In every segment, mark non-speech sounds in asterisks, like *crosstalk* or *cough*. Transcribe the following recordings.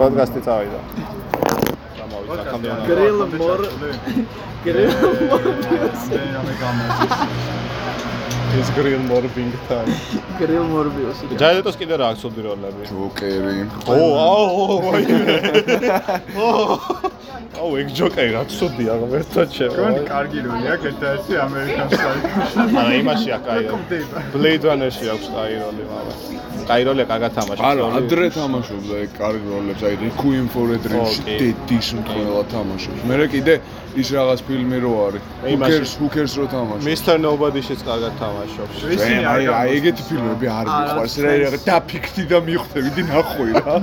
Podkāstī caurīdā. Grila morā. Grila morā. ის გრილ მორბინგ თან. გრილ მორბიუსი ჯაილეტოს კიდე რა აქვს უდი როლები? ჯოკერი. ო, აუ, ვაიმე. ო. აუ, ეგ ჯოკერი რა ცუდია, ღმერთო ჩემო. კონი კარგი როლი აქვს ერთ-ერთი ამერიკან საიტში. არა, იმაში აქვს კაი. Blade Runner-ში აქვს კაი როლი, მაგრამ კაი როლია კარგად თამაშობს. არა, ადრე თამაშობდა ეგ კარგ როლებს, აი Requiem for a Dream-ში დედის მთლიანად თამაშობს. მე კიდე ის რაღაც ფილმი რო არის. who cares რო თამაშობს. Mr. Nobody-შიც კარგად თამაშობს. აი, აი, ეგეთი ფილმები არ მიყვარს. რა რა დაფიქთი და მიხვდები ნახვი რა.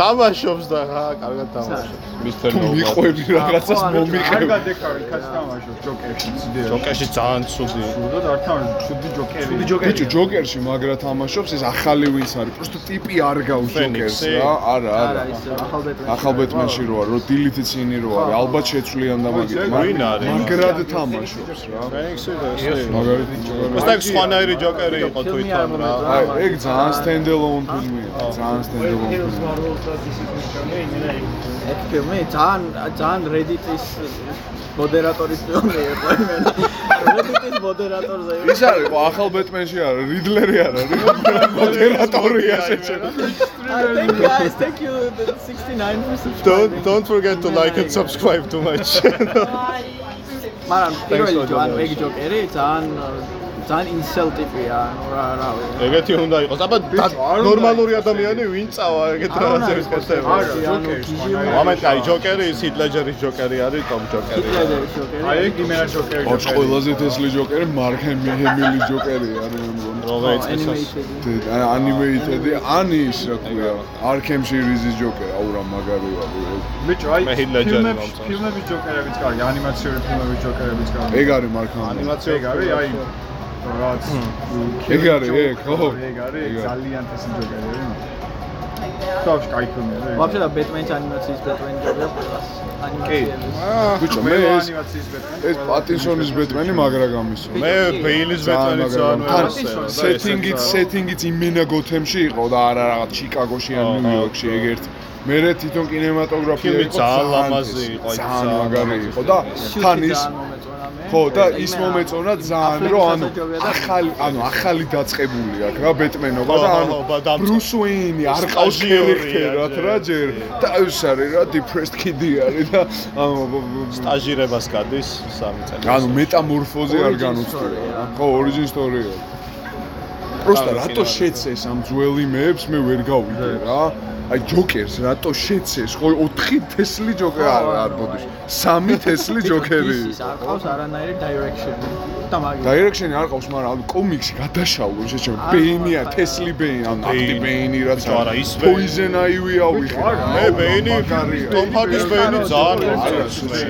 თამაშობს და რა, კარგად თამაშობს. Mr. Nobody. მიყვები რაღაცას მომიყევი. კარგად ეკარი კაც თამაშობს ჯოკერში ძიდე. ჯოკერში ძალიან ცუდი. სულოდ არ თამაშობს ჩუდი ჯოკერი. ჩუდი ბიჭო, ჯოკერში მაგრა თამაშობს, ეს ახალი ვინც არის. პროსტო ტიპი არ გავს ჯოკერს Phoenix-ი? რა. არა, არა ახალ ბეტმენში ახალ ბეტმენში რო არის, რო დილითი წინი რო არის, ალბათ შეცვლიან და მაგით. ვინ არის? მაგრად თამაშობს რა. Phoenix-ი და ეს. მაგალითად მოსტა ეგ სხვანაირი ჯოკერი იყო ფილმი თვითონ რა. აი, ეგ ძალიან alone ფილმია, ძალიან alone ფილმია. ეს ფილმი ძალიან ძალიან Reddit-ის მოდერატორის ფილმი იყო იმენა Reddit-ის მოდერატორზე ის არის ყო ახალ ბეტმენში არა, რიდლერი არა, მოდერატორია შეჭება. Thank you guys, thank you the 69 for Don't subscribing. don't forget to like and subscribe to my channel. მაგრამ პირველი for ჯო ანუ donation. ეგ ჯოკერი ძალიან ძალიან ინსელ ტიპია, ანუ რა რა ვიცი. ეგეთი უნდა იყოს. აბა ნორმალური ადამიანი ვინ წავა ეგეთ რაღაცებს ანუ ჯოკერი, ამეთ კაი ჯოკერი ის ჰიტლეჯერის ჯოკერი არის ტომ ჯოკერი. ჰიტლერის ჯოკერი. აი ეგ იმენა ჯოკერი. ოჩ ყველაზე თესლი ჯოკერი მარკ ჰემილი ჯოკერი არის მე მგონი. რომელიც ეს ანიმეიტედი, ან ის რა ქვია, არქემ სირიზის ჯოკერი, აუ რა მაგარი არის. ბიჭო, აი ფილმებში ფილმების ჯოკერებიც კარგი, ანიმაციური ფილმების ჯოკერებიც კარგი. ეგ არის მარკ ჰემილი. ანიმაცია ეგ არის აი რაც ეგ არის, ეგ, ხო. ეგ არის ეგ არის. ძალიან თესი ჯოკერები. თავში кай ფილმია. Вообще და ბეტმენის ანიმაციის ბეტმენი ჯოკერია ყველას. ანიმაციების. ბიჭო, მე მე ეს ანიმაციის ბეტმენი. ეს პატინსონის ბეტმენი მაგრა გამისო. მე ბეილის ძალიან ბეტმენი ძალიან თან ვეღარ სეტინგიც სეტინგიც იმენა გოთემში იყო და არა რაღაც ჩიკაგოში ან აჰა. ნიუ-იორკში ეგ ერთ მერე თვითონ კინემატოგრაფია იყო ძალიან ლამაზი იყო, ძალიან მაგარი იყო და თან ის მე. ხო და ის მომეწონა ძალიან რომ ანუ ახალი ანუ ახალი დაწყებული აქვს რა ბეტმენობა და ანუ ბრუს უეინი არ ყავს ქერქერად რა ჯერ და ის არის რა depressed kid-ი არის და ანუ სტაჟირებას გადის სამი წელი. ანუ მეტამორფოზი არ განუცდია. ხო, origin story-ა. პროსტა რატო შეცეს ამ ძველი მეებს მე ვერ გავიგე რა. აი ჯოკერს რატო შეცეს? ხო 4 თესლი ჯოკერი არ არ ბოდიშ. 3 თესლი ჯოკერი. ის არ ყავს არანაირი direction და მაგის. დაირექშენი არ ყავს, მაგრამ ანუ კომიქსი გადაშაულ შეჩემ. არ ბეინია, თესლი ბეინი, ანუ ნაკტი ბეინი. რაც არა, ის ბეინი. პოიზენ აივი ავიხე. მე ბეინი ტომ ჰარდის ბეინი ძალიან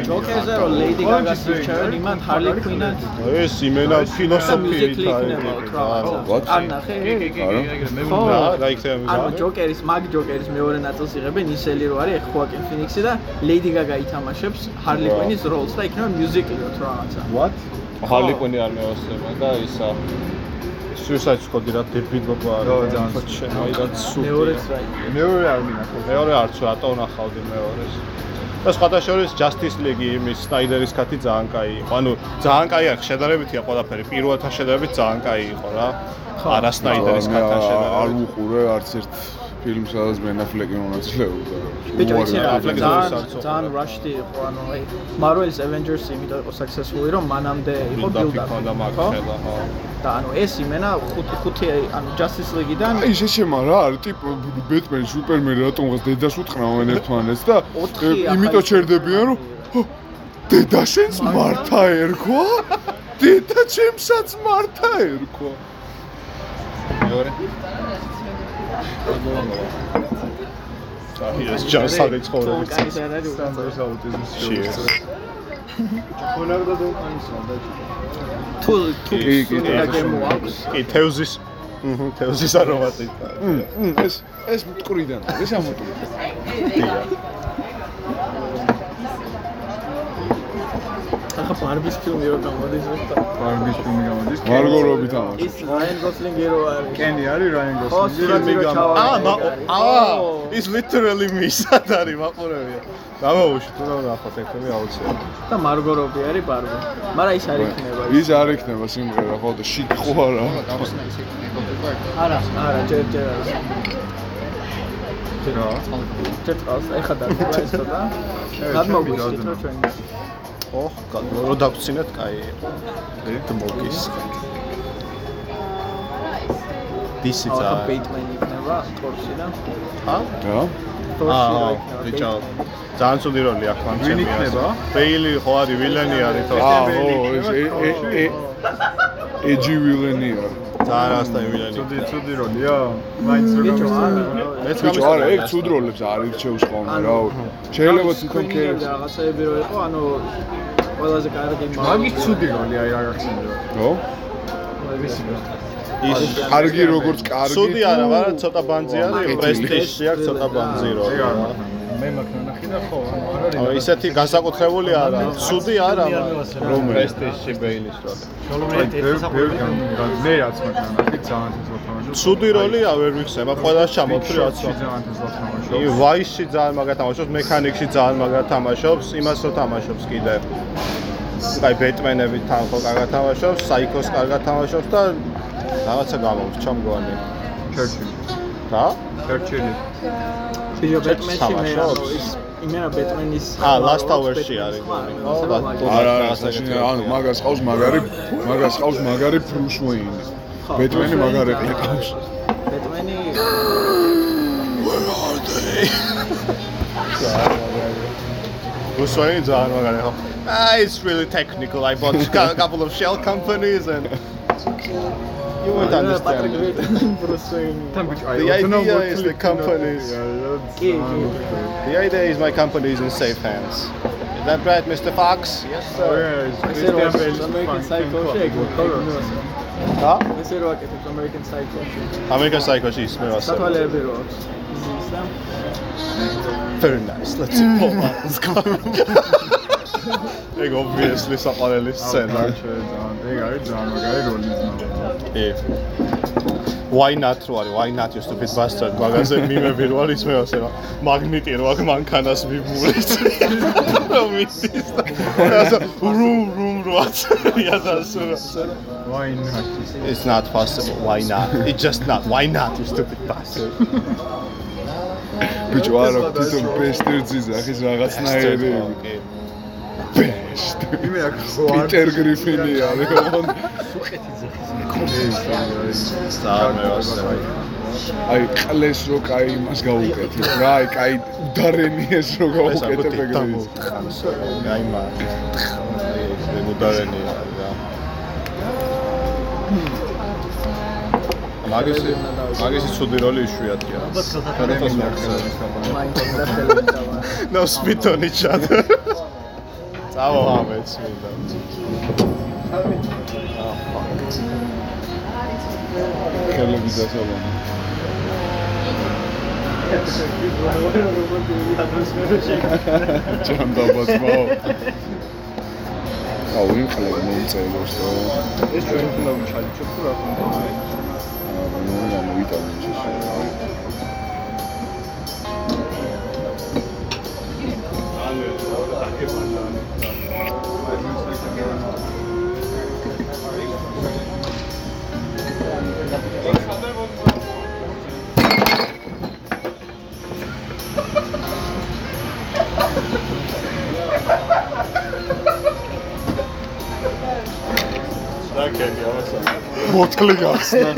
ჯოკერზე რომ ლეიდი გაგას ირჩევენ იმან ჰარლი კვინად ეს იმენა ფილოსოფიით მუსიკი იქნება რა What? არ ნახე ხო რა რა იქნება ანუ ჯოკერის მაგ ჯოკერის მეორე ნაწილს იღებენ ისელი რო არის ხუაკინ ფინიქსი და ლეიდი გაგა ითამაშებს ჰარლი რა. კვინის როლს და იქნება მიუზიკლი თუ რაღაცა What? ჰარლი კვინი არ მეოსება და ისა Suicide Squad-ი რა დებილობა არის ძალიან ხო ჩემო რა სულ მეორეც რა იქნება მეორე არ მინახავს. მეორე არც რატო ნახავდი მეორეს და სხვათა შორის Justice League იმის Snyder-ის კათი ძალიან კაი იყო. ანუ ძალიან კაი არის შედარებითია ყველაფერი. პირველთან შედარებით ძალიან კაი იყო რა. არა Snyder-ის კათთან არ შედარებით. უყურე არც ერთ ფილმს, სადაც ბენ აფლეკი მონაწილეობდა. ბიჭო იცი რა Affleck-ი ძალიან რაშტი იყო ანუ აი Marvel-ის Avengers-ი იმიტომ იყო successful-ი რომ მანამდე იყო build-up ქონდა მაგ ხო? ხელა, ხო. და ანუ ეს იმენა ხუთი ხუთი ანუ Justice League-დან აი შეშემა რა არის ტიპ ბეტმენი სუპერმენი რატომღაც დედას უთყნავენ ერთმანეთს და იმიტომ ჩერდებიან რომ ჰო, დედა შენს მართა ერქვა *laughs* დედა ჩემსაც მართა ერქვა მეორე ჯანსაღი ცხოვრების კაი არ არის სანდროს აუტიზმის Cheers. ხონარ და დონკანისო და თუ თუ სული და კი. თევზის მჰმ თევზის არომატი ეს ეს მტკვრიდან არის, ეს ახლა ბარბის ფილმი რო გამოდის ზუსტად. ბარბის ფილმი გამოდის. მარგო რობი თამაში. ის რაიან გოსლინგი რო არის. კენი არის რაიან გოსლინგი. რო აა ჩავა. მა აა ის literally მისად არის მაყურებია გამოვუშვი თუ რა ნახოთ ეხები აუცილებლად და მარგო რობი არის ბარბი. მაგრამ ის არ იქნება. ის არ იქნება სიმღერა ხო და შიკ ხო არა არა, არა, ჯერ ჯერ არა. რა? ჯერ ყავს, ეხა დაგვა *laughs* ეს და გადმოგვიშით რა ჩვენ. ხო რო დაგწინეთ კაი დმოგის დისი ახლა ძა ბეიტმენი იქნება? თორში და ა რა აა ბიჭო. ძალიან ცუდი როლი აქვს მან ვინ იქნება? ბეილი ხო არის ვილენი არის თო აა ხო ეს ე ე ე ეჯი ვილენია ძალიან ასთან ვილენი ცუდი ცუდი როლია. მაინც რო ბიჭო, მეც ბიჭო არა ეგ ცუდ როლებს არ ირჩევს ხოლმე რა. შეიძლება თვითონ კერებს რაღაცეები რო იყო, ანუ ყველაზე კარგი მაგის ცუდი როლი აი რა გახსენდა. ხო ის კარგი როგორც კარგი. სუდი თუ- არა მაგრამ ცოტა ბანძი არის პრესტიჟი აქვს ცოტა ბანძი რო ეგ არ მე მაქვს ნახი და ხო ანუ არ არის. ანუ ისეთი განსაკუთრებული არა. სუდი არა რომელი? პრესტიჟი ბეილის როლი. ბევრ- ბევრ გან- მე რაც მაქვს ნახი ძალიან თესლად სუდი როლია ვერ ვიხსება ყველას ჩამოთვლი რაც შოთში ძალიან თესლად თამაშობ. ი ვაისში ძალიან მაგრად თამაშობს, მექანიკში ძალიან მაგრად თამაშობს, იმას რო თამაშობს კიდე. აი ბეტმენები თან ხო კარგად თამაშობს, საიქოს კარგად თამაშობს და რაღაცა გამოვრჩა მგონი. ჩერჩილი. რა? ჩერჩილი. ბიჭო ბეტმენში მე თამაშობს? ანუ ის იმენა ბეტმენის აა, Last Hour-ში არის ხო? და- არა არა ანუ მაგას ყავს მაგარი მაგას ყავს მაგარი ბრუს უეინი ბეტმენი მაგარი ყავს ბეტმენი რუსვაინი ძალიან მაგარი ხო? Ah, it's really technical. I bought a couple of shell companies and you won't understand. თან ბიჭო აი The ოცნა idea მოკლე is the companies- კი, კი. The idea is my company is in safe hands. Is that right, Mr. Fox? Yes, sir. ესე რო აკეთებს American Psycho-ში ეგ ეგ რა? ესე რო აკეთებს American Psycho-ში American Psycho-ში ის მე ვასწავლე. სათვალეები რო აქვს ის და Very nice. Let's see. Oh, let's go. ეგ obviously საყარელი სცენა. ეგ არის ძალიან მაგარი როლი ძმა. ე. Why not რო არის? Why not you stupid bastard? მაგაზე მიმები რო არის მე ასე რა. მაგნიტი რო აქ მანქანას მიმურით. *laughs* *laughs* რომ იცის და ასე აცრია და ასე რა. Why not? It's not possible. Why not? It's just not. Why not you stupid bastard? ბიჭო არა თვითონ ბესტერძის ახის რაღაცნაირი ბესტ იმე აქ პიტერ გრიფინი არის ოღონ სამეოსე. აი ყლეს რო კაი იმას გაუკეთებ რა აი კაი უდარენიეს რო გაუკეთებ ეგრე ხანს. აი მა. მუდარენი რა. მაგისი მაგისი ცუდი როლი იშვიათია. გადაფას მაგისა. მაინც და ხელმძავა No spit on each other. წავა ამეც მინდა. ხელები დასალონა *laughs* ჯანდაბაზმო აუ *laughs* ყლები მომწეროს და ეს ჩვენ უნდა ვიჩალიჩოთ თუ რა თქმა უნდა. აა ნუ ვიტამინ შეშე რაკეტი ამასა. ბოთლი გახსნა.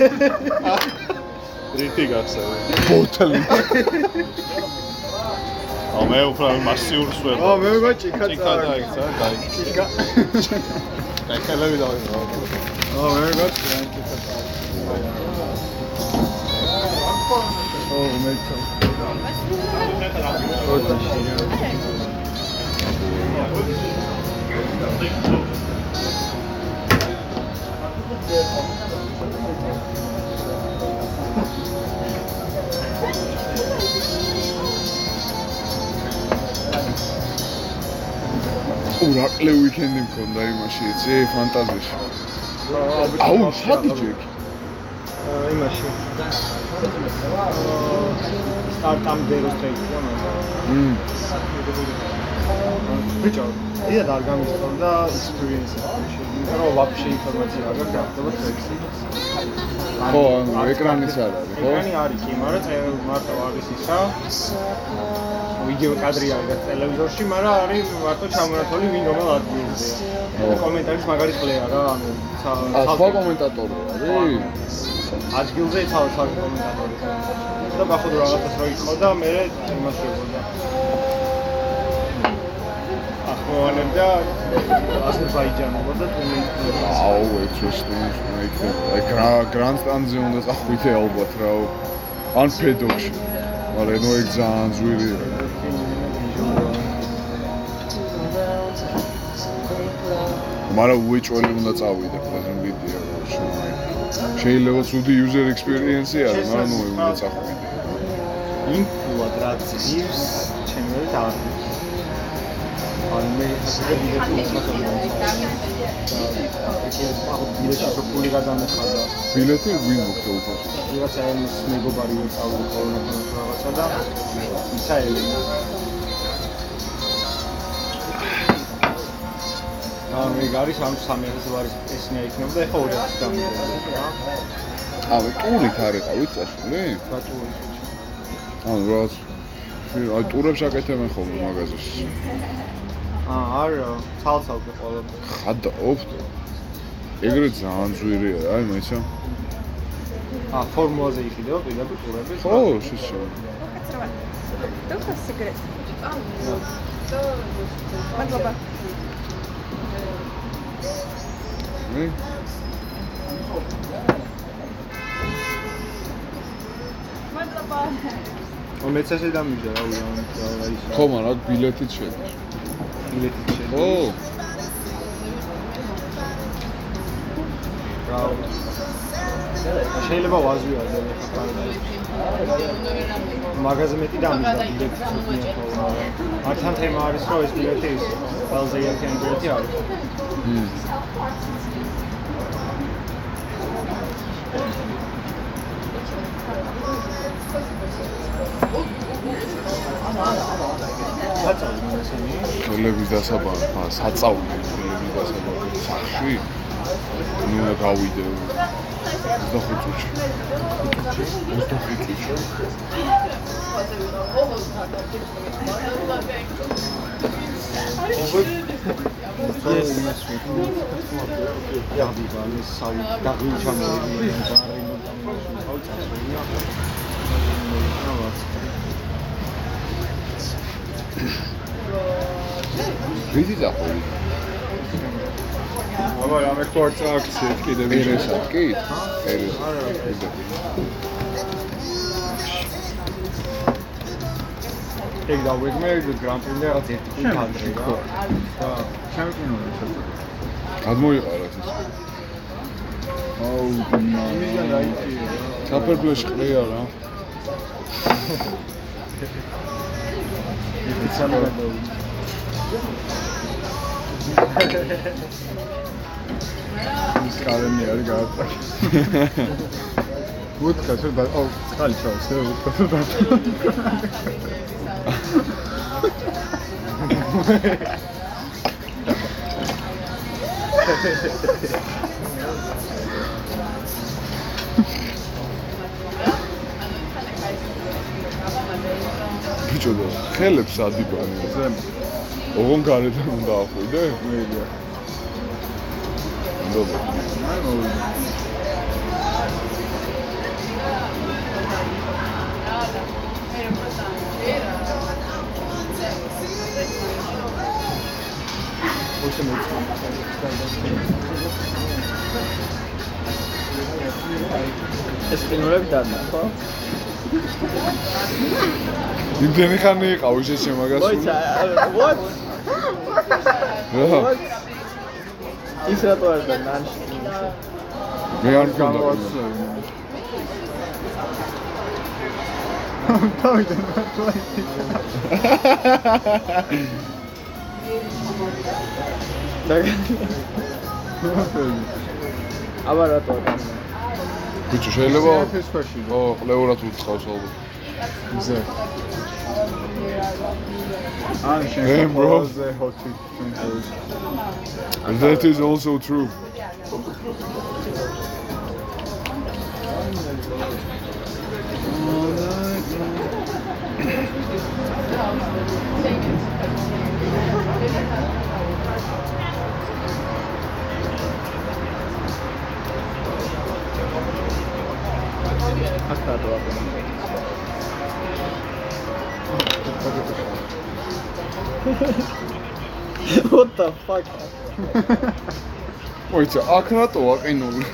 *laughs* რიტი გახსნა. ბოთლი. ო მე უფრო მასიურს ვერ. ო მე გაჭიქა წააგცა, დაიქცა. და ხელები დავიღო. ო მე გაჭიქა წააგცა. ო მე ჩა. ო და შია. ურაკლე ويكენდი მქონდა იმაში, იცი, ფანტაზიაში. აუ, შადი ჯეკი. იმაში. სტარტამდე რო შეიძლება მაგრამ. მმ. ბიჭო, ია და არ გამისწორდა ექსპერიენსი. იმიტომ რომ ვაფშე ინფორმაცია არ გაქვს გახდება ტრეიქი. ხო, ეკრანიც არ არის, ხო? ეკრანი არის კი, მაგრამ მარტო არის ისა. ვიდეო კადრი არის ტელევიზორში, მაგრამ არის მარტო ჩამონათვალი ვინ რომელ ადგილზეა. ხო. კომენტარის მაგარი ყლეა რა, ანუ ცა- ა, სხვა ცალკე- კომენტატორი არის? ადგილზე თავი თავი კომენტატორი. და ბახოდ რაღაცას რო იყო და მე იმას შეგონდა. ახმოვანებდა აზერბაიჯანობა და თუნისი. აუ, interesting. აი, აი გრა- გრანდსტანდზე უნდა წახვიდე ალბათ რა. ან ფედოქში. მაგრამ ნუ ეგ ძალიან ძვირია. მაგრამ უეჭველი უნდა წავიდე, პრეზენტ ვიდეო რა. შეიძლება ცუდი user experience-ი არის, მაგრამ ნუ უნდა წახვიდე. ინფუად რაც ივს ჩემი დაარქვი. ანუ მე ასე ვიდეო უცხოა. და ბილეთი სოფული გადამეხადა. ბილეთი ვინ მოხდა უფასო? ვიღაცა ის მეგობარი ვიწავდა ხოლმე რაღაცა და ისა ელენა. აა მე გარის ამ 3000 ლარის ესნია იქნება და ეხა 2000 დამიდრე რა. ავე, ტურით არ ეყავით წასული? ბატონი. ანუ რაღაც აი ტურებს აკეთებენ ხოლმე მაღაზიაში. არა, ცალ-ცალკე ყველა. ხადა ოფტო. ეგრე ძალიან ძვირია რა იმაჩა. ა ფორმულაზე იყიდება პირდაპირ ტურები? ხო, შეიძლება. დოქტორ სიგრეთ. მადლობა. მე მადლობა. ო მეცაში დამიჯდა რა ვიცი. ხო, მაგრამ ბილეთით შედის. ბილეთი შედა. ხო, რა შეიძლება ვაზვიარდე ეხლა მაგაზე მეტი დამიჯდა ბილეთი ცოტნია ხოლმე. ართან თემა არის რომ ეს ბილეთი ის ყველაზე ერთიანი ბილეთი არის. ხელების დასაბამი, ა საწაული ხელების დასაბამი სახში. უნდა გავიდე 25 წუთში. 25 წუთში. ეს იმას ვიტყვი. დავიდა ის სავი დაგვიჩა მე ვიდი დაყვი? აბა რა მე კვარტა აქცია კიდე ერესად კი? ერესად. ეგ დავეგმე გრან პრიმი რაღაც ერთი კადრი რა. და ჩემპიონი ცოტა. გადმოიყარეთ ეს. აუ, იმიდან დაიწია რა. საფერბლოში ყრია რა. *laughs* ერთი სამება და ის კარენი არის გაატაკი. ვუთკა შე და აუ წყალი ჩავს, ე ვუთკა და ხელებს ადიბანი ზემო. ოღონ გარედან უნდა ახვიდე? მეია. ნდობა. აი მოვიდა. უშე ეს ყინულები დადნა, ხო? იმდენი ხანი იყავ ეს შემაგასული. მოიცა, what? რა? What? ის რატო არ და ნანში? მე არ გამოვაცნო. თავიდან მართლა აბა რატო ბიჭო შეიძლება ო ყლეურად უცხავს ალბათ ზე ან შენ Hey, bro. ზე ჰოთი and that is also true the fuck? მოიცა აქ რატო აყინული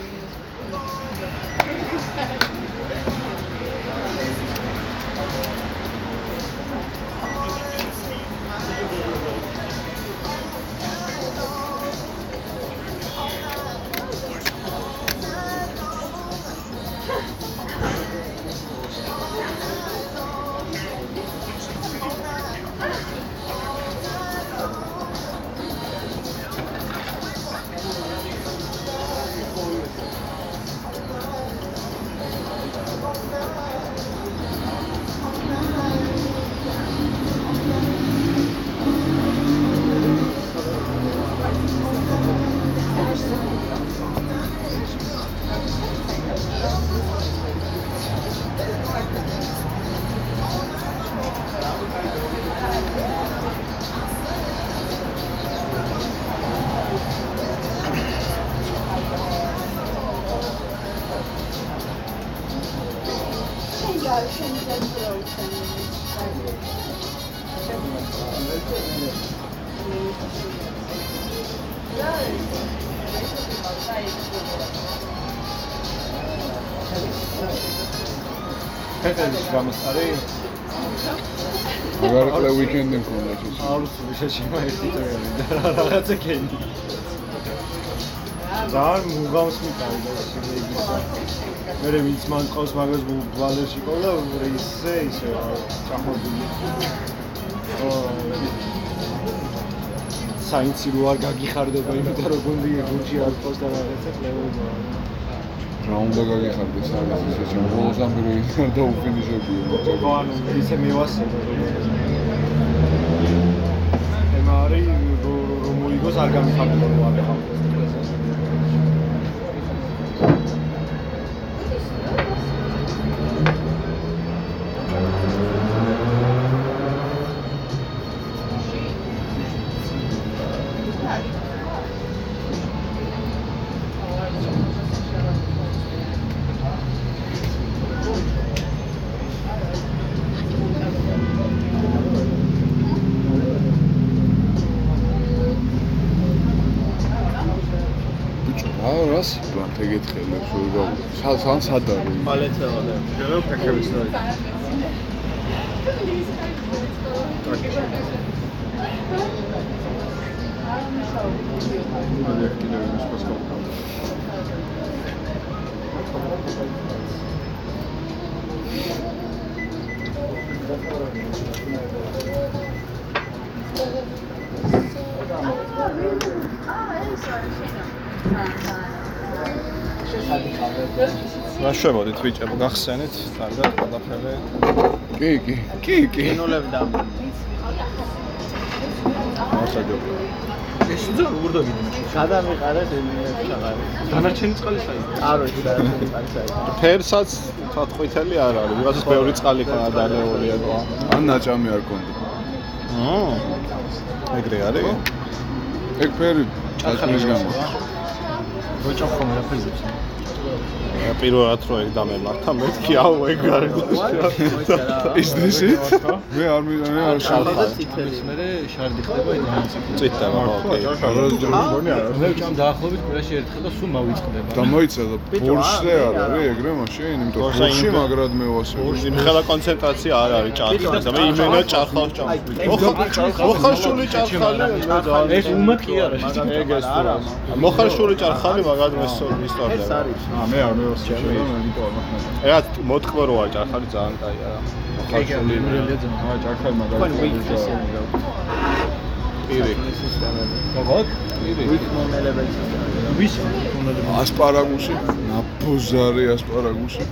ფეტელის გამოსარი მაგარ ყლე ვიკენდი მქონდა ის აუცილებლად შეშიმა ერთი წელი და რა რაღაცა კენდი ძალიან მუგავს მიტარი და შეიძლება მე ვინც მან ყავს მაგას ბვალერში ყოლა ისე ისე ჩახმობილი ო საინცი რო არ გაგიხარდება იმიტომ რომ გუნდი გუნჩი არ ყავს და რაღაცა კლებობა რა უნდა გაგიხარდეს არის ისე ჩემ ბოლოს ამ პირველი არ დაუფინიშებია ხო ანუ ისე მივასწრო ემა არის რომ მოიგოს არ გამიხარდება რომ 属于一种像像三等。და ჯერო ფეხების და რა შევოდით ბიჭებო გახსენით? კარგად ყველაფერი კი კი. კი კი. ენოლები და მოსაჯობია ეს ძო როგორ დაგიდნენ გადამიყარეთ ელინებს აღარი. დანარჩენი წყალი საერთოდ არ ვიცი რა არის. ფერსაც თქვათ ყვითელი არ არის ვიღაცას ბევრი წყალი ხარ დალეულია და ან ნაჭამი არ კონდა აა ეგრე არის? ეგ ფერი ჭახლის გამო. როჭო ხომ რა ფიზებს პირველად რო ეგ დამემართა მეთქი აუ ეგ არის is this it მე არ მე მე არ ხალხა შევხარ. წითელი. მე შარი ხდება ინტენსი წითება ოკეი მე ვჭამ დაახლოებით კვირაში ერთხელ და სულ მავიწყდება და მოიცა და ბიჭო, ბორშზე აა, არ მე არის არა. ეგრე მაშინ იმიტომ ბორში მაგრად მევასე იმხელა კონცენტრაცია არ არის ჭარხალს და მე იმენა ჭარხალს ჭამს მოხარშული ჭარხალი მე ეს უმად კი არა ეგ ეს არა მოხარშული ჭარხალი მაგად მესწორ ეს მისტორდება არის. აა მე არ მევას ჩემი იმიტომ არ მაქვს რა მოტკბოროა ჭარხალი ძალიან კაია რა მოხარშული აა ჭარხალი თქვენ მაგალითად პირი. როგორ? ვითმომელებელი სისტემები. ვის უნდათ ასპარაგუსი, ნაბოზარი ასპარაგუსი.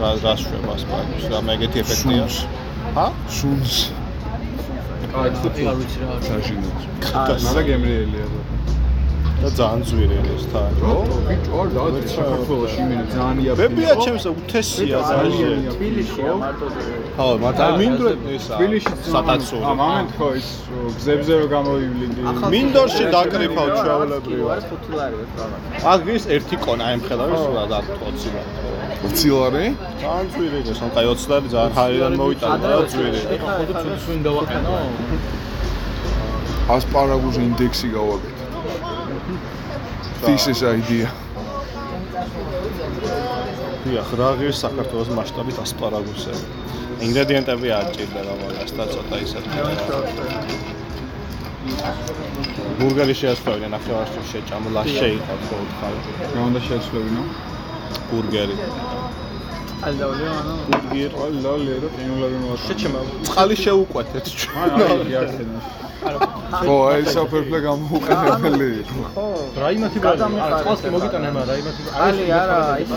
რა რა შვება სპარგუს, რა მეგეთი ეფექტია. ჰა? სუნს აი ცოტა არ ვიცი რა. საშინოც. მაგრამ გემრიელია? და ძალიან ძვირი ეს თან. ბიჭო არ დადი საქართველოში იმენი ძალიან იაფი. ბებია ჩემს უთესია ძალიან. თბილისშია მარტო ხო, მაგრამ მინდვრად ისა. თბილისში სატაცური. ა მომენტ ხო ის გზებზე რო გამოვივლიდი. მინდორში დაკრიფავ ჩვეულებრივად. ვარ ფუტულარი ვარ რაღაც. აგრის ერთი კონა ემხედავს რა და 20 ლარი. მცილარი? ძალიან ძვირი ეს, ან კაი 20 ლარი ძალიან ჰაერიდან მოვიტანა რა ძვირი. ეხლა ეხლა სვინ დავაყენო. ასპარაგუს ინდექსი გავაკეთე. თისის აიდია. დიახ, რა ღირს საქართველოს მასშტაბით ასპარაგუსები. ინგრედიენტები არ ჭირდა მაგას და ცოტა ისეთი. ბურგერი შეასწავლე ნახევარში შეჭამლა შეიყავ ხოლმე ხალხი. რა უნდა შეცვლებინო? ბურგერი. ალდაულია ანუ ბურგერი. ლალე რა ტენულები მოაწყო. შეჩემა. წყალი შეუკვეთეთ ჩვენ. აი აქედან. ხო, აი საფერფლე გამოუყენებელი. ხო რაიმათი გადამიხარეთ არა, წყალს კი ახლა. მოგიტანა, მაგრამ რაიმათი ალი არა ის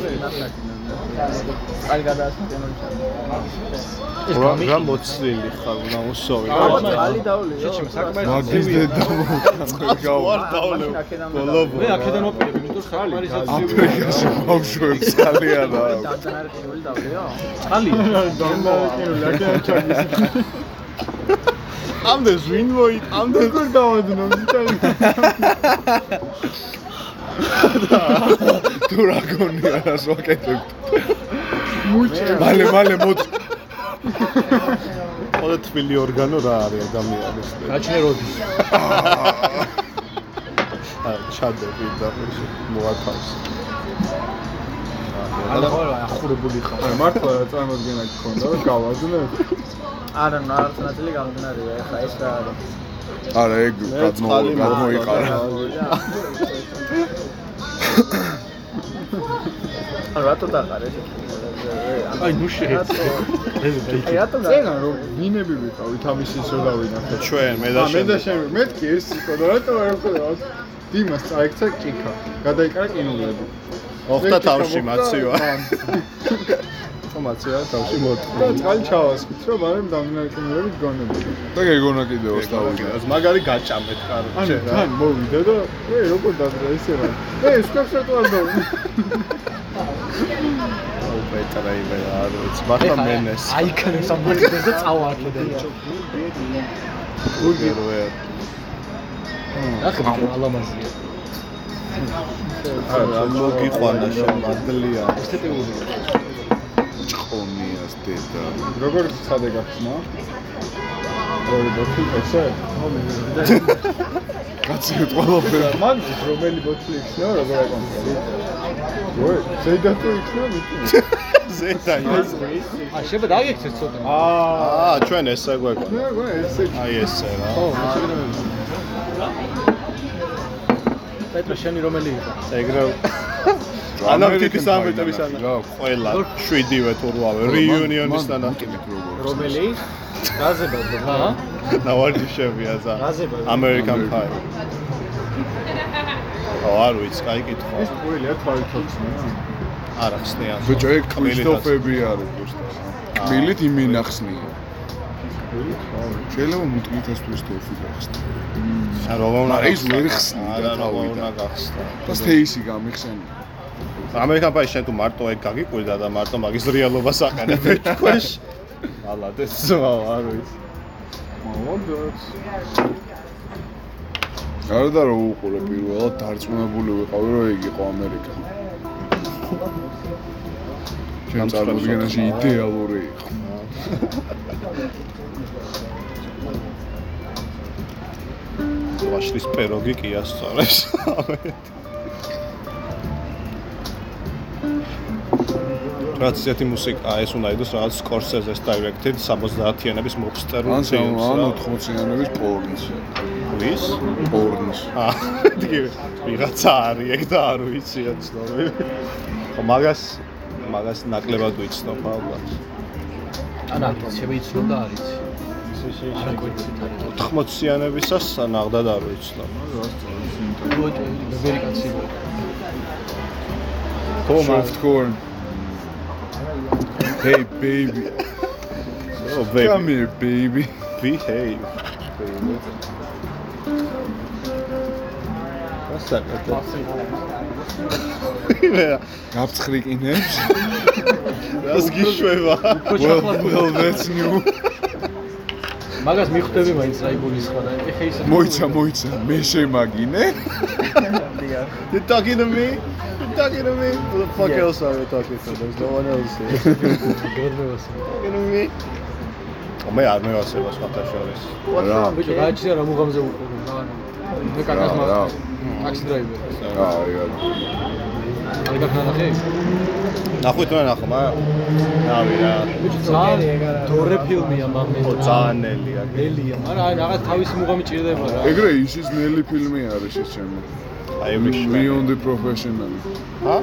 ალი გადაასწრებენ რა რა მოცლილი ხარ ნამოსოვი. ალი დაული შეჩემ საკმაოდ მაგის დედა გავა. ვარ დავლე. ბოლობო. მე აქედან ვაპირებ, იმიტომ ხალი არის აფრიკაში ბავშვებს ძალიან რა. დანძანარი ყიული დავლიო ხალი. დამბალკინული აქედან ჩაგის. ამდე ზვინ მოი, ამდე როგორ დავადნო ბიჭი? *laughs* თუ რა გონია რას ვაკეთებ? მუჭე. მალე მალე მოწ. ყველა *laughs* თბილი ორგანო რა არის ადამიანის? გაჩნე როდის? *laughs* აა ჩადები და მოათავს. არა, ახურებული ხარ. არა, მართლა რა წარმოდგენა გქონდა, რომ გავაძნე. არა ნუ არც ნაწილი გამგნარია ეხლა ეს რა არის არა, ეგ გადმოიყარა. *laughs* რატო დაყარე აი, ნუ შეეცე. აი რატო *laughs* წენა რომ ვინები ვიყავით ამის ის რომ დავინახე. ჩვენ მე და ა მე და შენ. შენ მეთქი ეს იყო და რატო არ ვქნა? დიმას წაიქცა ჭიქა. გადაიკარა კინოლები. ოხთა თავში მაცივა. ხო მაცივა თავში და მოტყვა. წყალი ჩავასხით, რომ მაგრამ დამდინარი კინოლები გონებოდი. და გეგონა კიდევ ostავიდა. ეს მაგარი გაჭამეთ ანუ კაროჩე რა. თან მოვიდა და ე როგორ დადრა ესე რა. ე სკაფს რატო არ დავი? აუ პეტრა იმე არ ვიცი. მართლა მენეს. აიქანებს ამ მაგდეს და წავა აქედან. ბურგერვე. ახლა ალამაზია. არა მოგიყვანა შენ მადლია. ესთეტიური. ჭყონიას დედა. როგორ ცადე გახსნა? ორი ბოთლი ესე? კაცი ყველაფერი. მაგის რომელი ბოთლი იქნება როგორ აკონტროლე? ვე, ზეიდათო იქნება მიტი. ზედა ის. ა შეიძლება დაიგექცეთ ცოტა. აა, ჩვენ ესე გვეკვანა. მე მე ესე. აი ესე რა. ხო, პეტრა შენი რომელი იყო? ეგრე ანალიტიკის *laughs* ამბიტების ანა. ყველა შვიდივე თუ რვავე რეუნიონის თანახმად. რომელი? გაზებად რა? ნავარჯიშებია ზა. გაზებად. American Pie. ო არ ვიცი, კაი კითხვა. ეს ყველია თვალით ოქსნა. არ ახსნიან. ბიჭო, ეგ კრისტოფები არის უბრალოდ. კბილით იმინახსნია. შეიძლება მუტკითას ტვისტოფი გახსნა. არა, რა უნდა ის ვერ გახსნა. არა, რა თავიდან. უნდა გახსნა. და სტეისი გამიხსენე. American Pie შენ თუ მარტო ეგ გაგიკვირდა და მარტო მაგის რეალობას აყენებ *laughs* თქვენს. ალადეს ზო, არ ვიცი. მოლოდოს. გარდა რომ უყურე პირველად დარწმუნებული ვიყავი რომ ეგ იყო ამერიკა. *laughs* ჩვენ წარმოდგენაში იდეალური იყო. *laughs* ვაშლის პეროგი კი ასწორეს. რაც ისეთი მუსიკა ეს უნდა იყოს რაღაც Scorsese-ს directed 70-იანების მობსტერულ ფილმს ან რა. 80-იანების პორნის. ვის? პორნის. აა, დგივე. ვიღაცა არის ეგ და არ ვიცი რა ცნობილი. ხო მაგას მაგას ნაკლებად ვიცნობ ალბათ. ანა, შეიძლება იცნობდა არის. ესე შეიძლება 80-იანებისას ნაღდად არ ვიცნო. ბებერი კაცი. soft corn hey baby *laughs* Oh, come baby, here baby behave. baby. What's that? გაფცხრიკინებს რას გიშვება? well that's new მაგას მიხვდები მაინც რა იგულისხმა და ეხა ისე *laughs* მოიცა მოიცა მე შემაგინე You talking to me? You talking to me? Who the fuck Yeah. else are you talking to? There's no one else here. talking to me? მე არ მევასება სხვათა შორის. რა ბიჭო, გააჩნია რა მუღამზე უყურებ რა. მე კაკას მაგ ტაქსი დრაივერი. რა რა არ გაქნანახე? ნახვით მე ნახო, მა. რავი რა. ძალიან დორე ფილმია მამე. ო ძალიან ნელია. ნელია, მაგრამ აი რაღაც თავისი მუღამი ჭირდება რა. ეგრე ისის ნელი ფილმი არის ეს ჩემი აი ვიშ. beyond the professional ჰა?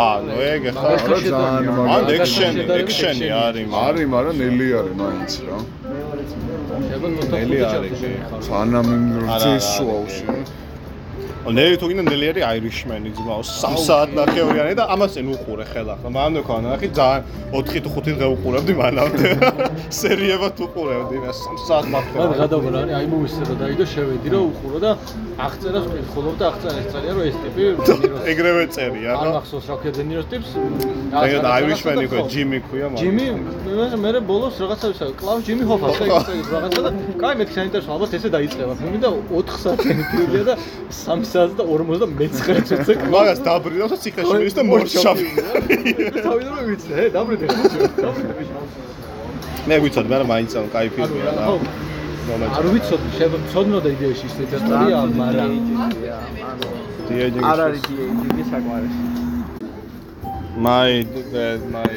აა, ნუ ეგ ხა. რა ძალიან ან მაგარი ექშენი, შედარებით ექშენი ექშენი. არის, მაგრამ არის მაგრამ ნელი არის მაინც რა შეგო ნელი არის, სანამ იმ არა, ძესვავში ო ნელი თუ გინდა ნელი არის აირიშმენი ძმაო 3 საათ ნახევრიანი და ამასენ უყურე ხელა ხო მანამდე ხო ნახი ძალიან 4 თუ 5 დღე უყურებდი მანამდე. *laughs* სერიებად უყურებდი და 3 საათ მაგ მახელა გადავღრა, აი აი მოვისწრო დაიდო შევედი რომ უყურო და აღწერას ვკითხულობ და აღწერა ეს წერია რომ ეს ტიპი *laughs* ეგრევე წერია არ რა. მახსოვს რა ქვია დენიროს ტიპს ეგრე აირიშმენი ხო ჯიმი ქვია მაგრამ ჯიმი მე მე ბოლოს რაღაცა ვისა კლავ ჯიმი ჰოფა შეიწერეს რაღაცა და კაი მეთქი საინტერესო ალბათ ესე დაიწყება ფილმი და 4 საათიანი ფილმია და 3 საათი და 59 წუთზე მაგას დაბრინავს და ციხეში მიდის და მორჩავი თავიდან რომ ვიცი ჰე დაბრუნდი დაბრუნდი მე ვიცოდი მაგრამ მაინც ამ кай ანუ ფილმია რა რა ხო მომეც არ ვიცოდი შეცოდნოდა იდეაში ის ისტორია მაგრამ ანუ დიეჯი არ არის დიეჯი საკმარისი my that my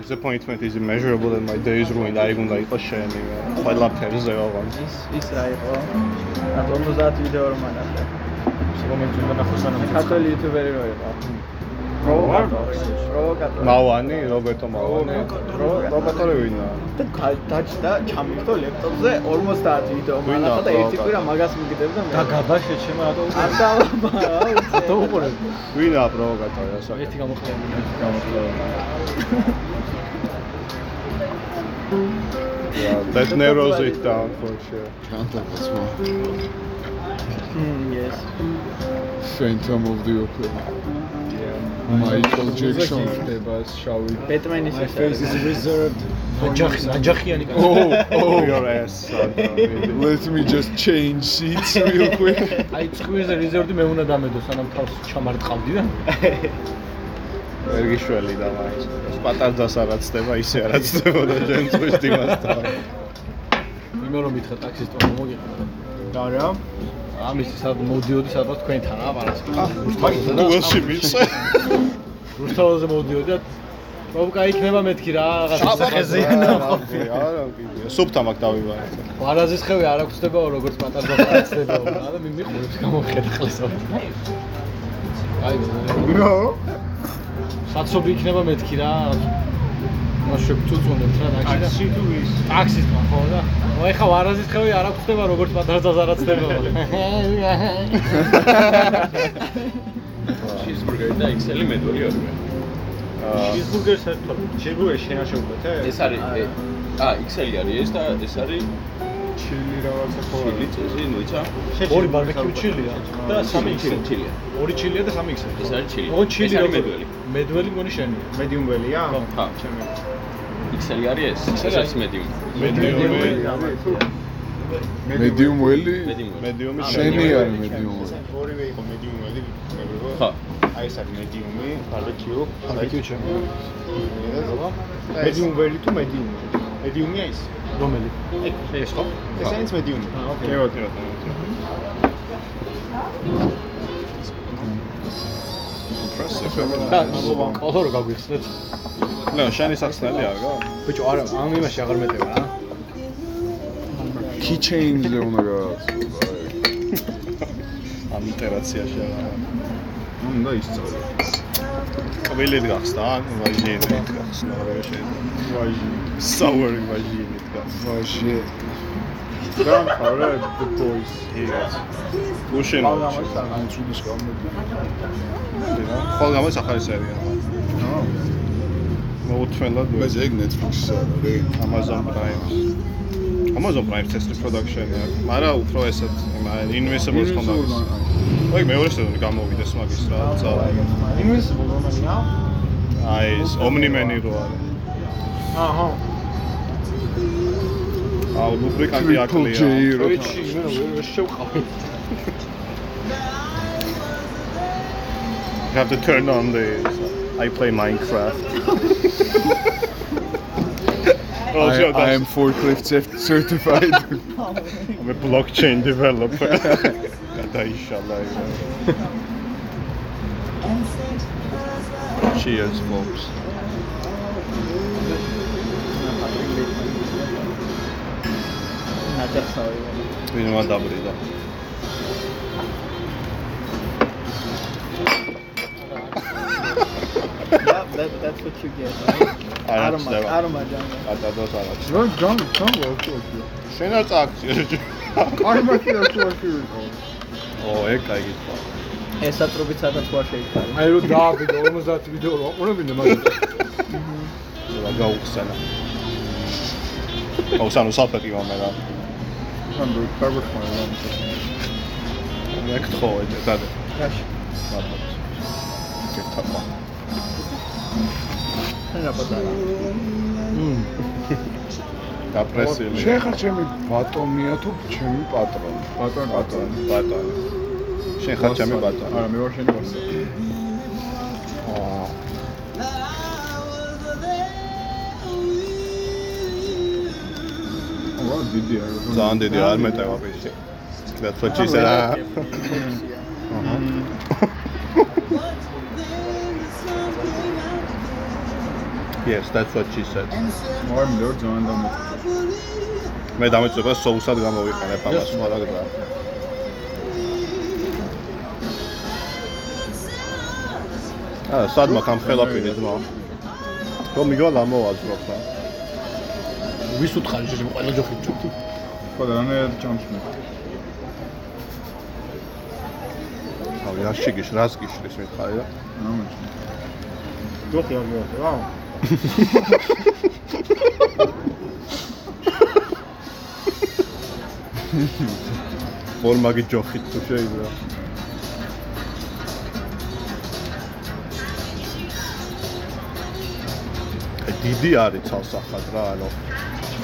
disappointment is immeasurable and my days ruined აი უნდა იყოს შენი ყველა ფერზე ოღონ ის ის რა იყო რა 50 ვიდეო რომ ანახე კომენტი უნდა ნახოს ანუ ქართული იუთუბერი რო იყო. პროვოკატორი მავანი რობერტო მავანი რობერტო რევინა და დაჭდა ჩამიგდო ლეპტოპზე 50 ვიდეო. ვინა, მანახა და ერთი პროვოკატორი. კვირა მაგას მიგდებდა მე და გადაშე ჩემ რატო არ დავაბა რატო უყურებ ვინა პროვოკატორი ასა ერთი გამოხდები Yeah, *laughs* that narrows it down for sure. ჩანთაკაცმა yes. Phantom of the Opera. Michael Jackson ხდება შავი. ბეტმენის ეს face is reserved. აჯახი აჯახიანი კაცი Oh, oh, *laughs* Your ass. *laughs* let me just change seats real quick. *laughs* აი წვირზე რეზერვდი მე უნდა დამედო სანამ თავს ჩამარტყავდი და ერგიშველი და მაინც. პატარძას არ აცდება, ისე არ აცდებოდა ჩვენ წვის დიმასთან. იმე რომ მითხრა ტაქსისტმა მოგიყვა არა ამის სადაც მოდიოდი სადაც თქვენთან ა პარასკევს გულში მისე. რუსთაველზე მოდიოდი და პროვოკა იქნება მეთქი რა რაღაცა სახეზიანა არა, კიდე. სუფთა მაგ დავიბარე. ვარაზის ხევი არ აქვს ხდებაო როგორც პატარდა პარაცდებაო რა და მიმიყურებს გამოხედა ხლესო აი No. საცობი იქნება მეთქი რა. მაშინ წუწუნებთ რა ნაკში და აცი თუ ის? ტაქსისტმა ხო და ო ეხა ვარაზის ხევი არ აქვს ხდება როგორც პატარდას არ აცდებაო ჩიზბურგერი და XL-ი მედველი ორივე. ჩიზბურგერს ერთო ჩიზბურგერს შენაშეულეთ ეს არის ე, ა XL-ი არის ეს და ეს არის ჩილი რაღაცა ხო ჩილი წესი, ნუიცა. ორი ბარბეკიუ ჩილია და სამი ჩილი, ჩილია. ორი ჩილია და სამი იქსელი ეს არის ჩილი. ოღონ ჩილი არის მედველი. მედველი მგონი შენია medium ველია ხო. ხა, ჩემი XL-ი არის ეს. ეს არის medium. მედიუმი. Medium well-ი? medium. მედიუმი შენი არის medium ორივე იყო მედიუმი ველი. ხა. აი ეს არის მედიუმი, ბარბეკიუ. ბარბეკიუ ჩემი medium ველი თუ medium medium-ია ის რომელი ეს ხო ეს არის medium აა ოკეი კი ბატონო. და კოლორო გაგვიხსნეთ ნუ შენი სახსნელი არა? ბიჭო არა ამ იმაში აღარ მეტევა რა Keychain-ზე უნდა გააცნო. ამ iterაციაში არა. უნდა ისწავლო. კაბელები გახსნა, ვაჟინი გახსნა, რა შეიძლება. ვაჟი. Sour ვაჟინი გახსნა. ვაჟი. დამთავრე the boys. იგაც. გუშინ ან გამოდე. ხოლ გამოც ახალი სერია. მოუთმენლად მე ზეგ Netflix-ს არის. Amazon Prime. Amazon Prime test production აქვს, მაგრამ უფრო ესეთ Invincible-ს ხომ არის. აი მეორე სეზონი გამოვიდეს მაგის რა წავა. Invincible რომელია? აი ეს Omni-Man-ი რო არის. აჰა. აუ ლუბრიკანტი Triple J აკლია. რო ეჩი, I have to turn on the. I play Minecraft. *laughs* Oh, I, I, am forklift certified. I'm a blockchain developer. *laughs* Cheers, folks. Inte vad en double idag. That, that's what you get. არ აცდება. arma jam. ატადოს არ აქვს. რა ჯამ ჯამ ვაკეთე. შენ არ წააქცია. არ რა თქმა უნდა. ო, ეგ კაი გითხა. ეს სატრუბიც სადაც ვარ შეიქარი. აი რომ დააბიდო 50 ვიდეო რო აყურებინე მაგით. რა გაუხსენა. აუ სანუ საფეთი მომე რა. ან რო კარგოა. მე გთხოვე დადე. რაში? მადლობა. გეთამა. რა პატარა. დაპრესილი. შენ ხარ ჩემი ბატონია თუ ჩემი პატრონი? ბატონი, ბატონი. ბატონი. შენ ხარ ჩემი ბატონი. არა, მე ვარ შენი აა. ვა, დიდი არა. ძალიან დიდი არ მეტევა ბიჭი. That's what she said. აჰა. *laughs* Yes, that's what she said. მაგრამ ლორდ ზონ და მე დამეწება სოუსად გამოვიყენებ ამას სხვა რა. აა, სადმა ხამ ხელაპინი ძმა. რომ მიგვალ ამოვაზრობ და. ვის უთხარი ჟე ყველა ჯოხი ჯოხი. ხო და რამე ჩამში. აი, რაში გიშ, რას გიშლის მითხარი რა? რამე. ჯოხი არ მოაქვს რა. ფორმაგი ჯოხით თუ შეიძლება. აი დიდი არის ცალსახად რა, ანუ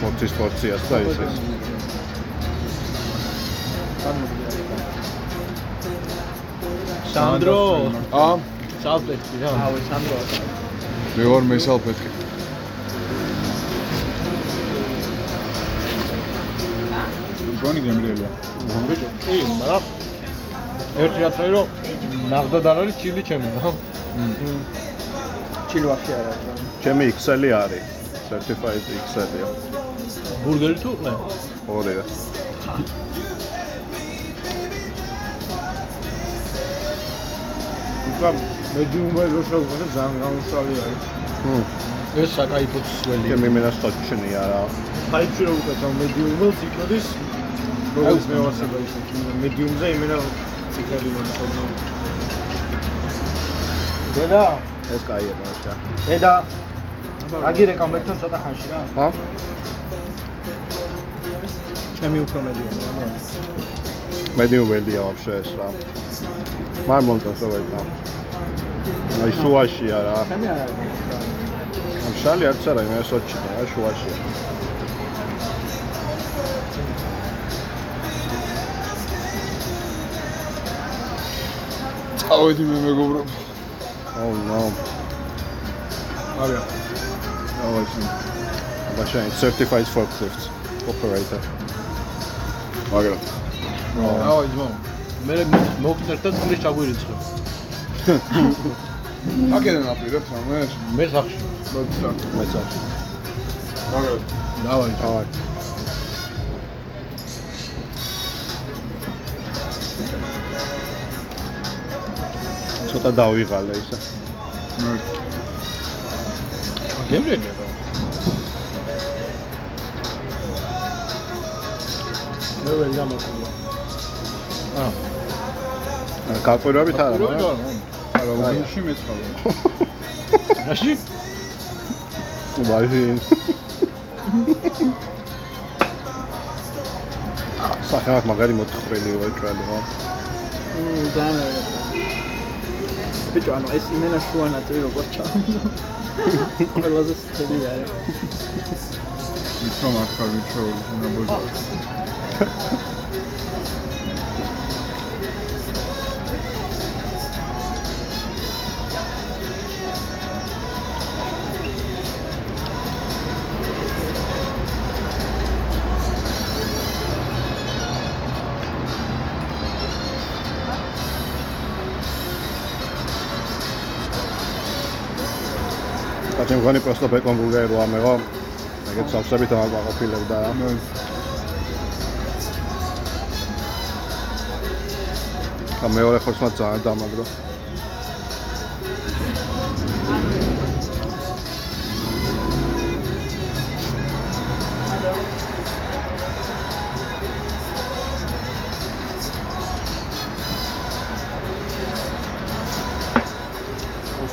40 პორციას და ეს ეს. სანდრო, აა, სალფეტი რა. ავე სანდრო. მე ვარ მესალფეთკი. გონი გემრიელია. კი, მაგრამ ერთი არის რომ ნახდა და არის ჩილი ჩემი რა. ჩილვაში არა. ჩემი XL-ი არის. certified XL-ია. ბურგერი თუ ყლე? ორია. უკან მეჯუმე როშავ ხარ ძალიან გამოსალი არის. ჰმ. ეს საკაიფო წველი. მე მე ნასტოჩნია რა. ფაიფში რო უკეთ ამ მედიუმს იკოდის როგორც მე ვასება ის მედიუმზე იმენა ციკლი მომწონდა. დედა, ეს კაია ბავშა. დედა, აგირე კომპლექტო ცოტა ხანში რა. ჰა? ჩემი უფრო მედიუმია. მედიუმელია ვაფშე ეს რა. მარ მომწონს რა ვარ და. აი შუაშია რა. ჩემი არ არის. ამ შალი არც არა, მე სოჩია რა შუაშია. წავედი მე მეგობრებო. Oh no. არა. ავაში. ბაშა certified forklift operator. მაგრამ აუ ძმო. მე მოკტერთა წყლის ჩაგვირიცხე. აკედან აპირებ სამეს. მე სახში. მოცა. მეცა. მაგრამ დავაი. აი. ცოტა დავიღალე ისა. მე გემრიელია მე ვერ გამოსულა. აა, გაკვირვებით არა როგორ მაგრამ გავა? რომინში მეცხოვე. რაში? ვაჟინ სახანახ მაგარი მოთხრელი ვაჭრალი ხო მმ ძალიან ბიჭო ანუ ეს იმენა შუა ნაწილი როგორ ჩავიდა ყველაზე სწორი არის მithom ახლა ვიჩოული ნაბოზი. კაცი მგონი პროსტო ბეკონ ბულგარი რო ამეღო ეგეთ სამსებით არ გაყოფილებდა რა ა მეორე ხორცმა ძალიან დამაგრო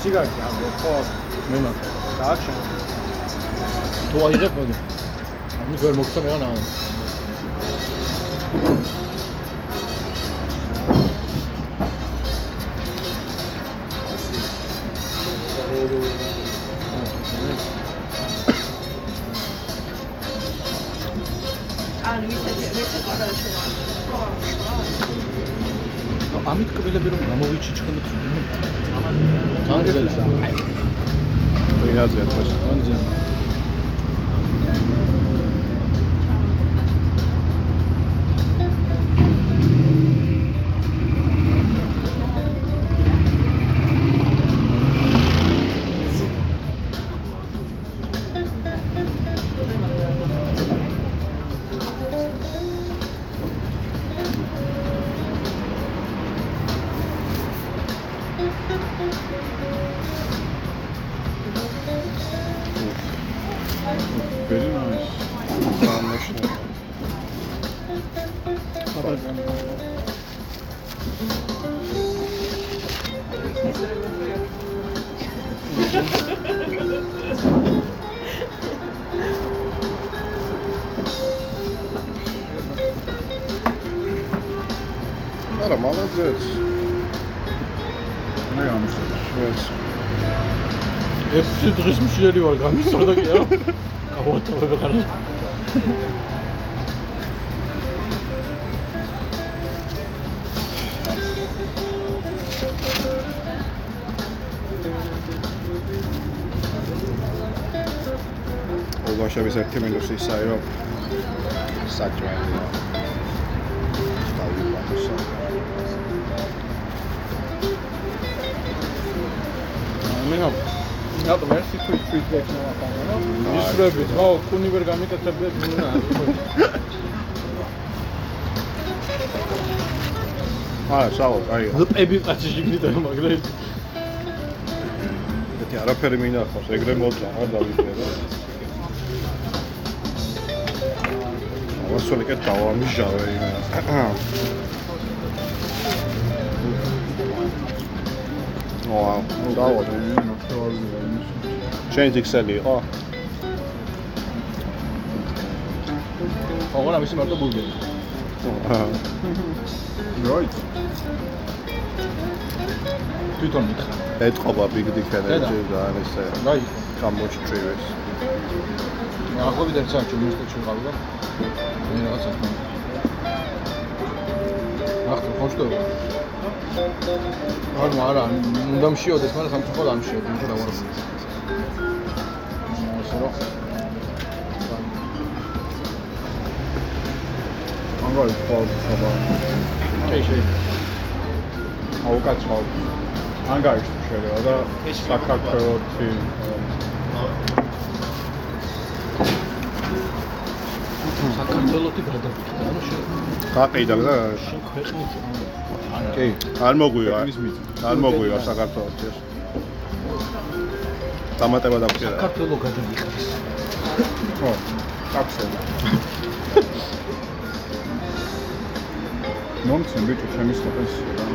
სიგარეტი ამბობ ხო? მე მაგ. გააჩენ. თუ აიღებ მოდი. ანუ ვერ მოგცა მე ანა. ანუ ისეთი ესე ყარაში ამით კბილები Dünya ziyaret başkanı. დღეს მშვიერი ვარ გამისწორდა კი არა? გავატოვებ ხარ. ოლბაშების ერთი მინუსი ისაა რომ საჭმელია დავიბახო მე რატომ ეს ფრის ფიდბექს ნახავ რა ისვრებით, ხო, კუნი ვერ გამიკეთებდეთ ნუნა. აა საო აი ლპები ყაჩი შიგნით მაგრამ ერთი არაფერი მინახავს ეგრე მოწა არ დავიწყე რა. ავასოლი კეთ დავამიჟავე იმენა ო დავოდე შენ ძიქსელი იყო ოღონდ ამისი მარტო ბულგერი. Right. თვითონ მითხრა. ეთყობა big dick energy და ესე დაი, გამოჩწრივეს ახლობით ერთ საათში უნივერსიტეტში ვიყავი და მე რაღაცა თქმა. ახლა ხოჭტო. ანუ არა, უნდა მშიოდეს, მაგრამ სამწუხაროდ არ მშიოდი, იმიტომ ხო ხობა. კი შეიძლება. აუკაცო. ანგარი შეიძლება და საქართველოსი საქართველოსი გადავიქდა, ანუ გაყიდა და ქვეყნის კი არ მოგვივა მიწა. არ მოგვივა საქართველოს ეს დამატება დაგჭირა საქართველოს გადავიხდეს. ხო. კაფსელა. მომცენ ბიჭო ჩემი სტოპენსია რა.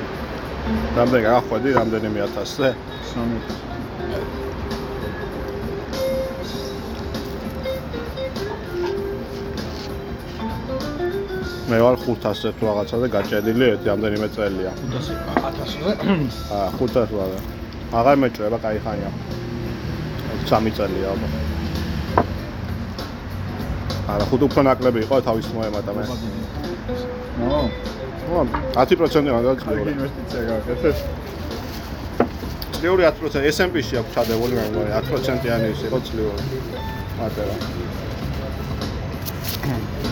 რამდენი გახვედი რამდენიმე ათასზე 3000. მე ვარ 500-ზე თუ რაღაცა და გაჭედილი ერთი რამდენიმე წელია 1000-ზე. აა 500 ვარ აღარ მეჭრება кай ხანია 3 წელია ალბათ არა ხუთ უფრო ნაკლები იყო თავის მოემატა მე ნო, ო 10% მაგალ აი წლიური ინვესტიცია გააკეთეთ. წლიური 10% S&P-ში აქვს ჩადებული მე მგონი 10%-იანი ის იყო წლიური მატერა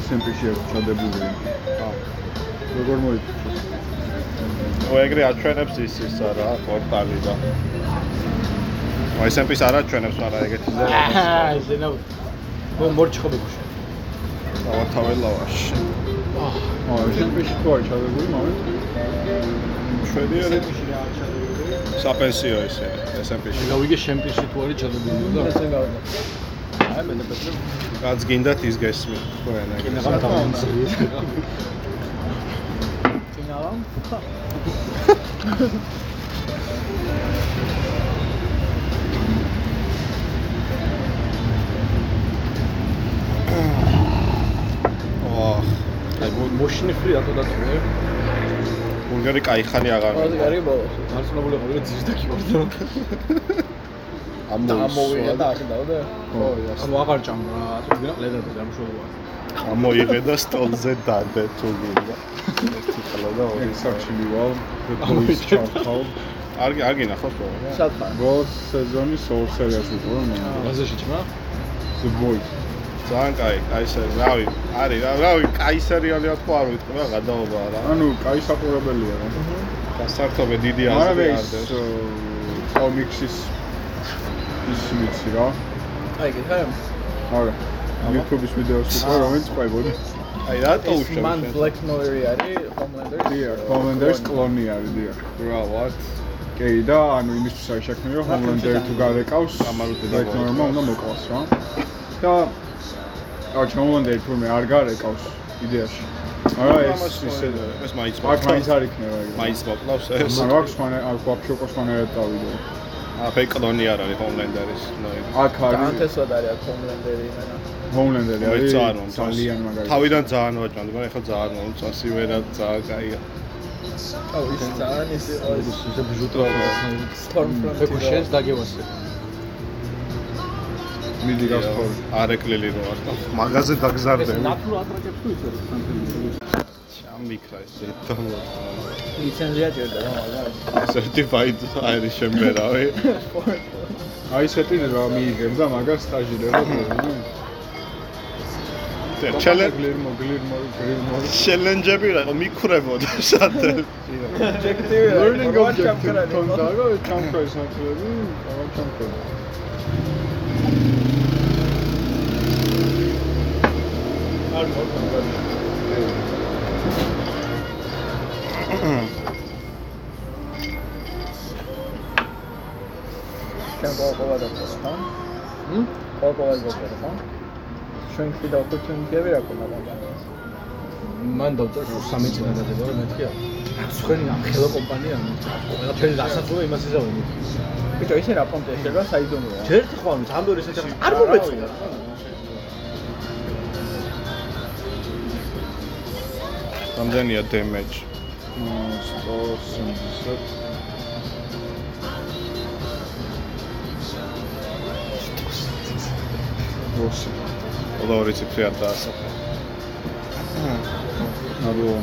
SMP-ში აქვს ჩადებული. აა როგორ მოიწვიეს? ო ეგრე აჩვენებს ის ის რა პორტალი და ო S&P-ს არ აჩვენებს მაგრამ ეგეთი და აა ზენა მო მორჩი ხო ბეკუში. ავათაველავაში აა, SMP-ში თუ არის ჩადებული, მომენტ. შვედიური საპენსიო ისე S&P-ში გავიგე შემპირში თუ არის ჩადებული და ესე გავიდა. აი მე ნებეთრე რაც გინდათ ის გესმით თქვენ ეგრე კინაღამ დავამცი. წინავამ. *laughs* ოხ აი მოშინი ფრი რატო დაწვე? ბულგარი кай ხანი აღარ ყველაზე კარგი ბოლოს. არსებული ხო ძირს და კიბორდა. ამოვიღე და ახლა და ო, ანუ აღარ ჭამდა რა, ასე ვიგნა ლედრად დამშველოა. ამოიღე და სტოლზე დადე თუ გინდა ერთი ხელა და ორი ეს actually well the boys charcoal. არ არ გინახავს ხოლმე სათხარ. Both სეზონის ორ სერიას ვიყო მე. ვაზეში ჭმა? The boys. ძალიან კაი კაი სერი რავი არის რა რავი კაი სერიალია თუ არ ვიტყვი რა გადაობა რა ანუ კაი საყურებელია რა. გასართობე დიდი მაგრამ აზრი ეს არის კომიქსის ის ვიცი რა. აი გითხარ? არა. YouTube-ის ვიდეოს ვიყო, რომელიც ყვებოდი. აი რატო ეს უშევ მან Black Noir-ი არის Homelander. დიახ, Homelander-ის კლონი არის, დიახ. რა what კი და ანუ იმისთვის არის შექმნილი რომ Homelander თუ გარეკავს, და Black Noir-მა უნდა მოკლას რა. და აჩ Homelander თურმე არ გარეკავს იდეაში. არა ეს ისე ეს მაინც აქ მაინც არ იქნება ეგრე. მაინც მოკლავს ეს ანუ აქვს ხანა აქ ვაფშე უკვე ხანერად დავიდო. აფე კლონი არ არის ჰომლენდერის ნოი აქ არის განთესვად არის აქ მენა. Homelander-ი მე არის ძალიან მაგარი. თავიდან ძალიან ვაჭამდი მაგრამ ეხლა ძალიან მომწონს ივერად ძალიან კაია აუ ის ძალიან ის ის ისე ბჟუტრა. Stormfront. ბეკუშეს დაგევასე. მიდი გასწორ. არეკლილი რო არ და მაგაზე დაგზარდები ნატურ ატრაკებს თუ იცი სამფერმო. ჩამიქრა ეს ზეთო ლიცენზია ჭირდა რა მაგარი. certified არის შემერავი აი ესეთი რა მიიღებ და მაგას სტაჟირება მოიგო. ჩელენ გლირმო გლირმო გლირმო ჩელენჯები რა მიქრებოდა სადელ Objective. learning objective კონდა რა ჩამქრეს ნაცვლები რა ჩამქრეს არ მოხდა. ჩვენ ყოლა დაგწერა, ხო? ჰმ? ყოლა დაგწერა, ხო? ჩვენ კიდე ოპორტუნიტები რა ქონა მაგას. მან დავწერო სამი წინა დადება რა მეთქია. სხვენი ამ ხელა კომპანია ყველაფერი დასახულო იმას იზავენ. ბიჭო, ისე რა პონტე შეიძლება საიდუმლოა. ერთი ხო ანუ ამდორი ესეთი არ მომეწონა. რამდენია damage 170 როსი ყველა ორი ციფრი არ დაასახა ნაბო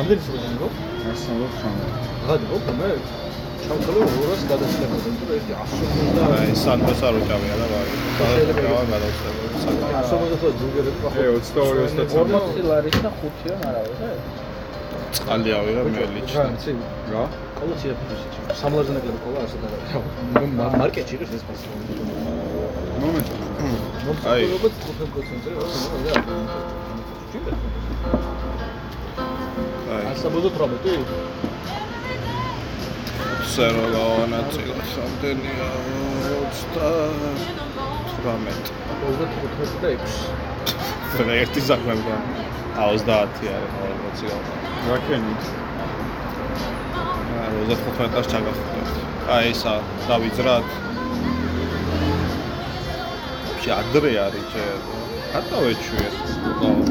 ამდენი სულ გო? ასალო ხანა გადაო მე ჩავწელო 200 გადაცლება და ერთი 100 და აი სანდოს არ უჭავია და ვარი გადავწევა გადავწევა საკმაოდ 100 და ჯუგერებს ე 22 25 40 ლარის და 5-იან არავე, წყალიავი რა მელიჩ რა იცი რა ყოლა ციფრში სამლარზე ნაკლები ყოლა ასე და მე მარკეტში იყო ეს ფასი მომენტ აი. როგორც 5%-ზე რა აი ასაბოდო პრობლემი სეროლა ანაწილო რამდენია 30 18 25 და 6 და *laughs* ერთი საქმემდან 30 არის ყოველ როცა რაკენით. აა 35 წელს ჩაგახტეთ. აი ესა დავიძრათ. შეადრე არის ჯერ. გადავეჩვიეთ.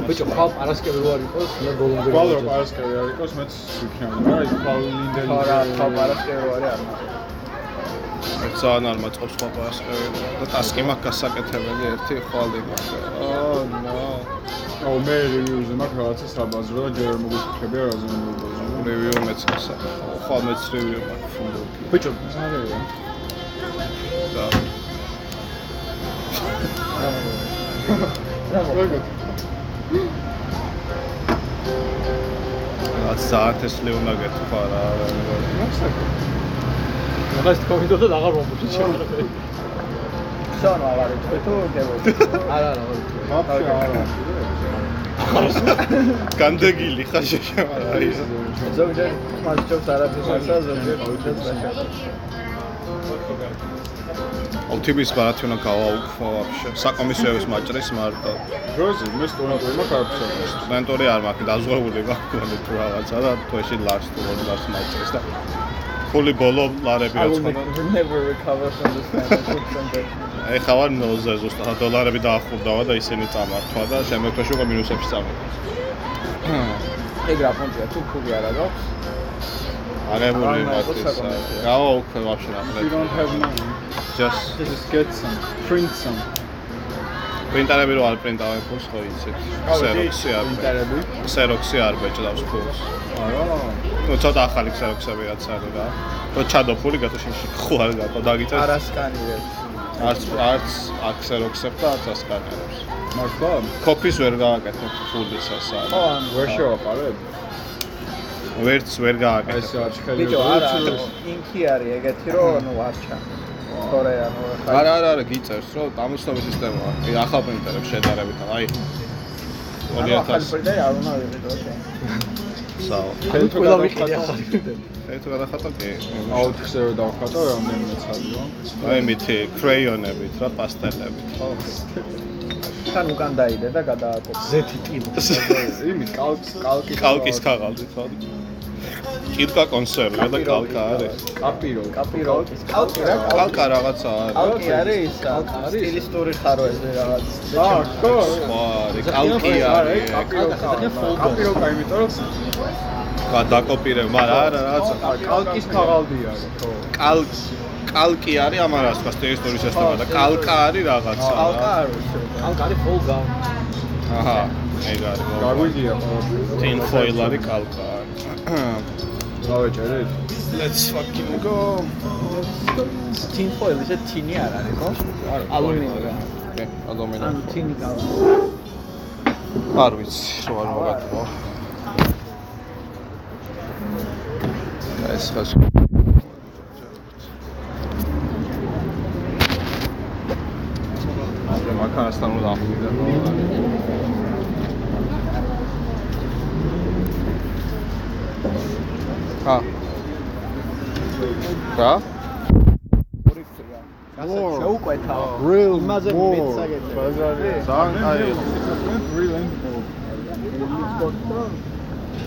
ბიჭო, ხალ პარასკევი ვარ იყოს, მე ბოლომდე. კვალ რო პარასკევი არ იყოს, მეც ვიქნები რა, ის კვალ ლინდელი. ხარა ხა პარასკევი ვარი არ მაქვს. ძალიან არ მაწყობს სხვა პარასკევი და ტასკი მაქვს გასაკეთებელი ერთი ხვალ იმას. აა ნო. აუ მე რივიუზე მაქვს რაღაცა საბაზრო და ჯერ მოგიფიქრებია რა მოგბაზრო. რივიუ მეც გასაკეთე. ხვალ მეც რივიუ მაქვს ბიჭო, არაა. და რაც ძალიან თესლი უნდა გეთქვა რა. მაგას თქომიდო და აღარ მომბუჩი შემოღები. სანო აღარ ეთქვი თუ გებოდი. არა, არა, არა. ვაფშე არა. განდეგილი ხარ შეშემარა ის. ზოგჯერ მასჯობს არაფერს ასა ზოგჯერ უჩებს დაშა. ოპტიმის მარათი უნდა გავაუქვა ვაფშე. საკომისიოების მაჭრის მარტო. როზი მე სტუდენტური მაქვს არაფერს. სტუდენტური არ მაქვს, დაზღვეული მაქვს თუ რაღაცა და თუეში ლარს თუ რომ ლარს მაჭრის და ფული ბოლო ლარები რაცხადა. never recover from this kind of ეხლა ვარ ნოლზე ზუსტად დოლარები დაახურდავა და ისინი წამართვა და შემდეგ თვეში უკვე მინუსებში წამოდი. ეგ რა პონტია თუ ფული არ აქვს? აღებული იყო საკომისიო. გავაუქმე ვაფშე რა. You don't have money. just Just get some. Print some. პრინტერები რო არ პრინტავენ ფულს ხო იცით. ქსეროქსი არ ინტერები. ქსეროქსი არ ბეჭდავს ფულს. არა. ნუ ცოტა ახალი ქსეროქსები რაც არის რა. რო ჩადო ფული გატოშინში ხო არ გაკო დაგიწეს. არასკანირებს. არც არც აქსეროქსებ და არც ასკანერებს. მართლა? კოფის ვერ გააკეთებ ფულისას ხო, არა. ან ვერ შევაყარებ? ვერც ვერ აი გააკეთებ. ეს აჩქელი. ბიჭო, არა, ინკი არის ეგეთი რომ ნუ არ ჩა. თორე ანუ არა არა არა გიწერს რომ დამოწნობის სისტემაა. ახალ პრინტერებს შედარებით აი ანუ ახალი 2000 პრინტერი არ უნდა ვიყიდო შენ. საო. ანუ ყველა ვიყიდე ახალი პრინტერი. ეს გადახატა კი. აუთქსზე რომ დავხატო რამდენიმე ცალია. აი მითი კრეიონებით რა პასტელებით. ხო. თან უკან დაიდე და გადააკეთე. ზეთი ტილო. *laughs* იმით კალკს კალკის კალკის ქაღალდით ხო? კირკა კონსერვია და კალკა არის. კაპირო. კაპიროკის კალკი რა კალკა რაღაცა არის. კალკი არის ის სტილისტური ხაროები რაღაც. აა, ხო. სხვა არის, კალკი არის. კაპიროკა იმიტომ რომ გადაკოპირე, მაგრამ არა რაღაცა კალკის ქაღალდი არის, ხო. კალ კალკი არის ამან რა სხვა სტილისტური სისტემა და კალკა არის რაღაცა. კალკა არის. კალკ არის ფოლგა. აჰა, ეგ არის. გაგვიგია ყველაფერი. tin foil არის კალკა. დავეჭერეთ? Let's fucking go. tin foil ისე tini არ არის ხო? ალუმინი რა. კი, ადამიანი. ანუ tini კალკა. არ ვიცი, რო არ მოგატყო. ეს ხას აბა მაქანასთან უნდა ახვიდე. ჰა. რა? შეუკვეთა. Real იმაზე more. მეცაგეთე. ბაზარი. ძალიან კაი. Brilliant.